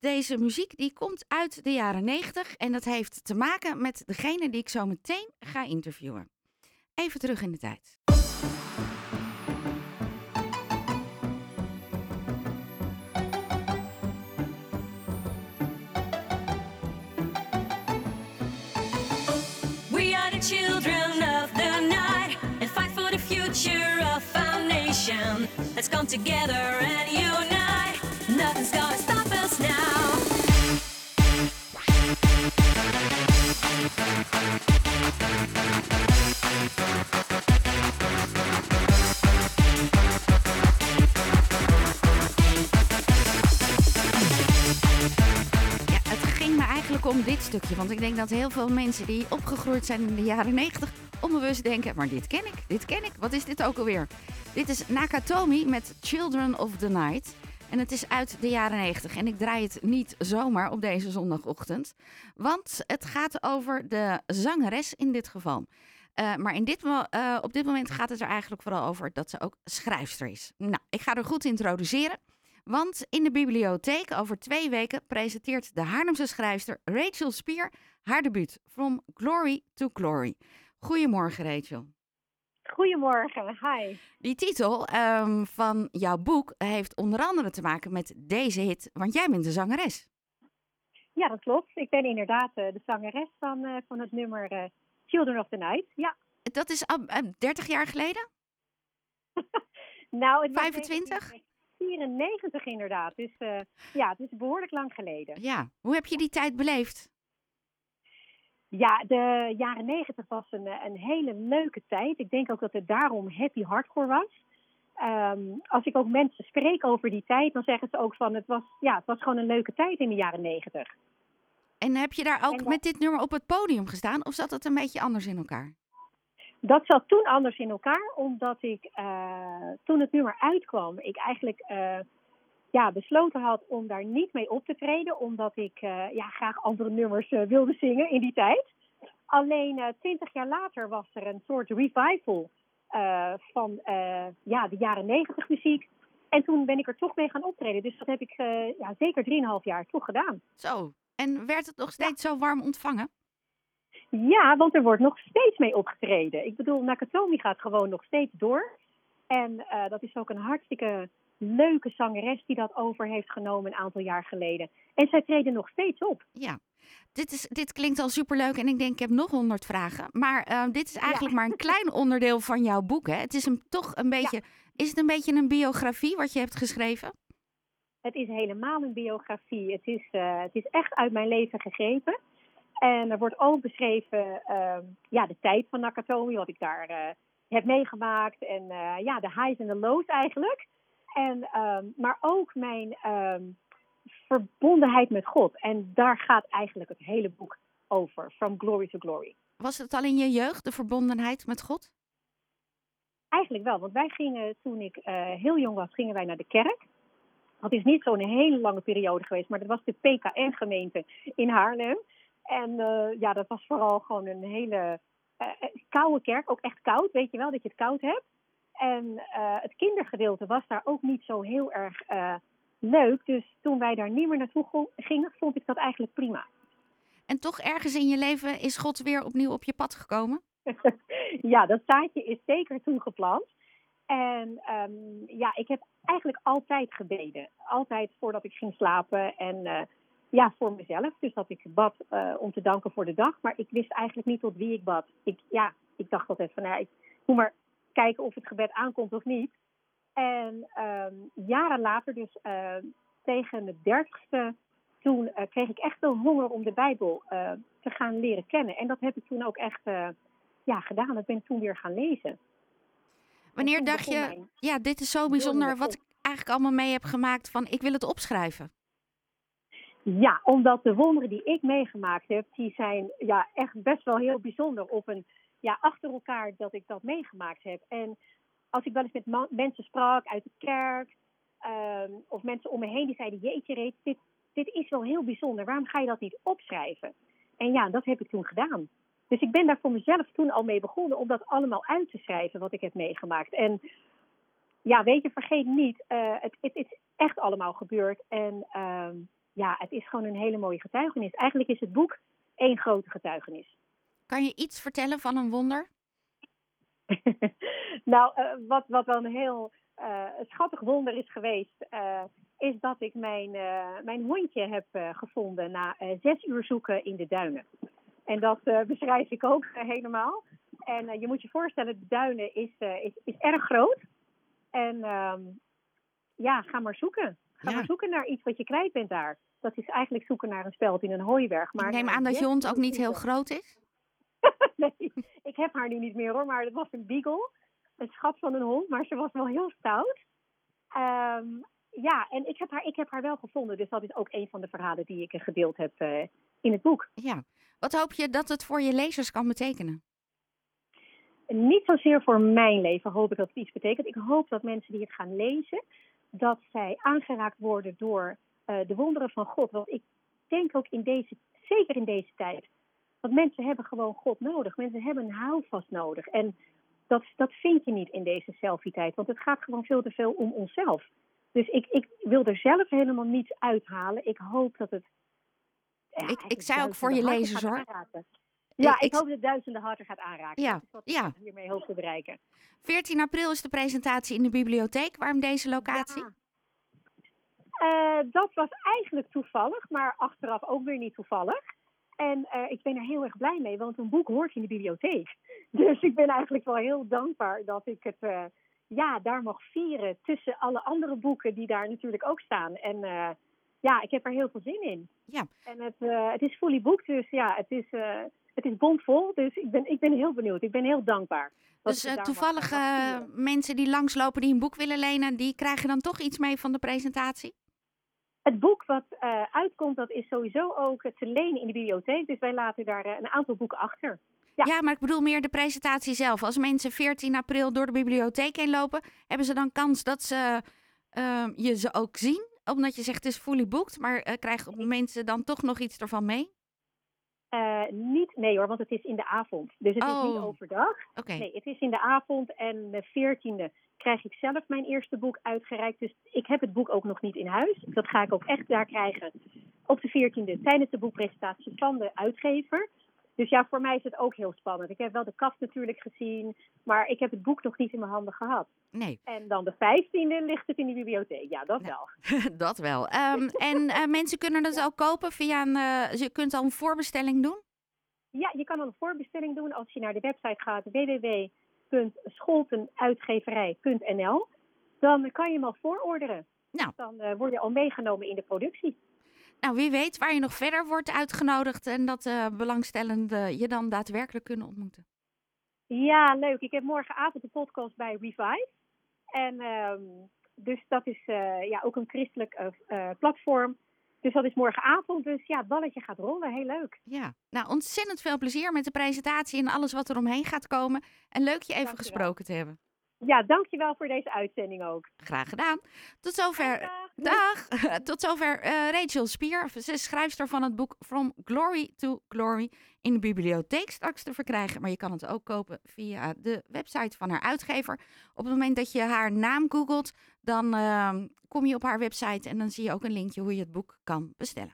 Deze muziek die komt uit de jaren 90 en dat heeft te maken met degene die ik zo meteen ga interviewen. Even terug in de tijd. We are the children of the night and fight for the future of our nation. Let's come together and om dit stukje. Want ik denk dat heel veel mensen die opgegroeid zijn in de jaren 90 onbewust denken: maar dit ken ik, dit ken ik. Wat is dit ook alweer? Dit is Nakatomi met Children of the Night. En het is uit de jaren 90. En ik draai het niet zomaar op deze zondagochtend. Want het gaat over de zangeres in dit geval. Eh, maar in dit, eh, op dit moment gaat het er eigenlijk vooral over dat ze ook schrijfster is. Nou, ik ga haar goed introduceren. Want in de bibliotheek over twee weken presenteert de Haarlemse schrijfster Rachel Spier haar debuut From Glory to Glory. Goedemorgen Rachel. Goedemorgen, hi. Die titel ehm, van jouw boek heeft onder andere te maken met deze hit, want jij bent de zangeres. Ja, dat klopt. Ik ben inderdaad eh, de zangeres van, eh, van het nummer eh, Children of the Night. Ja, Dat is al, eh, 30 jaar geleden? nou, het was 25? 94 inderdaad. Dus ja, het is behoorlijk lang geleden. Ja. Hoe heb je die tijd beleefd? Ja, de jaren 90 was een, een hele leuke tijd. Ik denk ook dat het daarom happy hardcore was. Ehm, als ik ook mensen spreek over die tijd, dan zeggen ze ook van het was, ja, het was gewoon een leuke tijd in de jaren 90. En heb je daar ook met dit nummer op het podium gestaan of zat het een beetje anders in elkaar? Dat zat toen anders in elkaar, omdat ik eh, toen het nummer uitkwam, ik eigenlijk eh, ja, besloten had om daar niet mee op te treden, omdat ik eh, ja, graag andere nummers eh, wilde zingen in die tijd. Alleen eh, twintig jaar later was er een soort revival van ja, de jaren negentig muziek. En toen ben ik er toch mee gaan optreden. Dus dat heb ik ja, zeker 3,5 jaar toch gedaan. Zo. En werd het nog steeds zo warm ontvangen? Ja, want er wordt nog steeds mee opgetreden. Ik bedoel, Nakatomi gaat gewoon nog steeds door. En dat is ook een hartstikke leuke zangeres die dat over heeft genomen een aantal jaar geleden. En zij treden nog steeds op. Ja. Dit, is, dit klinkt al superleuk en ik denk ik heb nog honderd vragen. Maar eh, dit is eigenlijk maar een klein onderdeel van jouw boek. Hè? Het is een, toch een beetje, is het een beetje een biografie wat je hebt geschreven? Het is helemaal een biografie. Het is, eh, het is echt uit mijn leven gegrepen. En er wordt ook beschreven ehm, ja, de tijd van Nakatomi, wat ik daar eh, heb meegemaakt. En eh, ja, de highs en de lows eigenlijk. En, ehm, maar ook mijn ehm, verbondenheid met God. En daar gaat eigenlijk het hele boek over. From glory to glory. Was het al in je jeugd, de verbondenheid met God? Eigenlijk wel, want wij gingen toen ik eh, heel jong was, gingen wij naar de kerk. Dat is niet zo'n hele lange periode geweest, maar dat was de PKN-gemeente in Haarlem. En eh, ja, dat was vooral gewoon een hele eh, koude kerk, ook echt koud, weet je wel, dat je het koud hebt. En eh, het kindergedeelte was daar ook niet zo heel erg eh, leuk. Dus toen wij daar niet meer naartoe gingen, vond ik dat eigenlijk prima. En toch ergens in je leven is God weer opnieuw op je pad gekomen? ja, dat zaadje is zeker toen geplant. En ehm, ja, ik heb eigenlijk altijd gebeden. Altijd voordat ik ging slapen en eh, ja, voor mezelf. Dus dat ik bad om te danken voor de dag. Maar ik wist eigenlijk niet tot wie ik bad. Ik, ja, ik dacht altijd van, nou, ik moet maar kijken of het gebed aankomt of niet. En ehm, jaren later, dus eh, tegen mijn dertigste, toen eh, kreeg ik echt wel honger om de Bijbel eh, te gaan leren kennen. En dat heb ik toen ook echt eh, ja, gedaan. Dat ben ik toen weer gaan lezen. Wanneer dacht je, mijn ja, dit is zo bijzonder wat ik eigenlijk allemaal mee heb gemaakt van ik wil het opschrijven. Ja, omdat de wonderen die ik meegemaakt heb, die zijn ja, echt best wel heel bijzonder. Op een, ja, achter elkaar dat ik dat meegemaakt heb. En als ik wel eens met mensen sprak uit de kerk, ehm, of mensen om me heen die zeiden, jeetje reet, dit, dit is wel heel bijzonder. Waarom ga je dat niet opschrijven? En ja, dat heb ik toen gedaan. Dus ik ben daar voor mezelf toen al mee begonnen om dat allemaal uit te schrijven wat ik heb meegemaakt. En ja, weet je, vergeet niet, eh, het, het is echt allemaal gebeurd. En ehm, ja, het is gewoon een hele mooie getuigenis. Eigenlijk is het boek één grote getuigenis. Kan je iets vertellen van een wonder? nou, uh, wat, wat wel een heel uh, schattig wonder is geweest, uh, is dat ik mijn, mijn hondje heb gevonden na zes uur zoeken in de duinen. En dat beschrijf ik ook helemaal. En je moet je voorstellen, de duinen is, is, is erg groot. En ehm, ja, ga maar zoeken. Ga Ja. maar zoeken naar iets wat je kwijt bent daar. Dat is eigenlijk zoeken naar een speld in een hooiberg. Maar ik neem aan dat je hond ook niet heel groot is. nee, ik heb haar nu niet meer hoor, maar het was een beagle. Een schat van een hond, maar ze was wel heel stout. Ehm, ja, en ik heb, haar, ik heb haar wel gevonden. Dus dat is ook een van de verhalen die ik gedeeld heb eh, in het boek. Ja. Wat hoop je dat het voor je lezers kan betekenen? Niet zozeer voor mijn leven hoop ik dat het iets betekent. Ik hoop dat mensen die het gaan lezen, dat zij aangeraakt worden door eh, de wonderen van God. Want ik denk ook in deze, zeker in deze tijd, want mensen hebben gewoon God nodig. Mensen hebben een houvast nodig. En dat, dat vind je niet in deze selfie-tijd, want het gaat gewoon veel te veel om onszelf. Dus ik, ik wil er zelf helemaal niets uithalen. Ik hoop dat het. ja, ik eigenlijk zei ook voor je lezers, hoor. aanraken. Ja, Ik- ik, ik- hoop dat het duizenden harten gaat aanraken. Ja, Dat is wat ja. ik hiermee hoop te bereiken. 14 april is de presentatie in de bibliotheek. Waarom deze locatie? Ja. Eh, dat was eigenlijk toevallig, maar achteraf ook weer niet toevallig. En eh, ik ben er heel erg blij mee, want een boek hoort in de bibliotheek. Dus ik ben eigenlijk wel heel dankbaar dat ik het eh, ja, daar mag vieren tussen alle andere boeken die daar natuurlijk ook staan. En eh, ja, ik heb er heel veel zin in. Ja. En het, het is fully boekt, dus ja, het is, het is bomvol. Dus ik ben, ik ben heel benieuwd. Ik ben heel dankbaar. Dus ik het daar mag- toevallig mag vieren. mensen die langslopen die een boek willen lenen, die krijgen dan toch iets mee van de presentatie? Het boek wat eh, uitkomt, dat is sowieso ook te lenen in de bibliotheek. Dus wij laten daar eh, een aantal boeken achter. Ja. Ja. maar ik bedoel meer de presentatie zelf. Als mensen 14 april door de bibliotheek heen lopen, hebben ze dan kans dat ze eh, je ze ook zien? Omdat je zegt het is fully booked, maar eh, krijgen mensen dan toch nog iets ervan mee? Eh, niet, nee hoor, want het is in de avond. Dus het is niet Oh. overdag. Nee, het is in de avond en de 14e krijg ik zelf mijn eerste boek uitgereikt. Dus ik heb het boek ook nog niet in huis. Dat ga ik ook echt daar krijgen op de 14e tijdens de boekpresentatie van de uitgever. Dus ja, voor mij is het ook heel spannend. Ik heb wel de kaft natuurlijk gezien, maar ik heb het boek nog niet in mijn handen gehad. nee, En dan de 15e ligt het in de bibliotheek. Ja, dat Ja. wel. dat wel. Ehm, en eh, mensen kunnen het ook kopen via een. je kunt al een voorbestelling doen. Ja, je kan al een voorbestelling doen als je naar de website gaat www.scholtenuitgeverij.nl. Dan kan je hem al voororderen. Nou. Dan eh, word je al meegenomen in de productie. Nou, wie weet waar je nog verder wordt uitgenodigd en dat eh belangstellenden je dan daadwerkelijk kunnen ontmoeten. Ja, leuk. Ik heb morgenavond de podcast bij Revive. En ehm, dus dat is eh, ja, ook een christelijk eh, platform. Dus dat is morgenavond. Dus ja, het balletje gaat rollen. Heel leuk. Ja, nou ontzettend veel plezier met de presentatie en alles wat er omheen gaat komen. En leuk je even Dankjewel. gesproken te hebben. Ja, dankjewel voor deze uitzending ook. Graag gedaan. Tot zover. Dag. Dag. Tot zover eh, Rachel Spier. Ze is schrijfster van het boek From Glory to Glory in de bibliotheek straks te verkrijgen. Maar je kan het ook kopen via de website van haar uitgever. Op het moment dat je haar naam googelt, dan ehm, kom je op haar website en dan zie je ook een linkje hoe je het boek kan bestellen.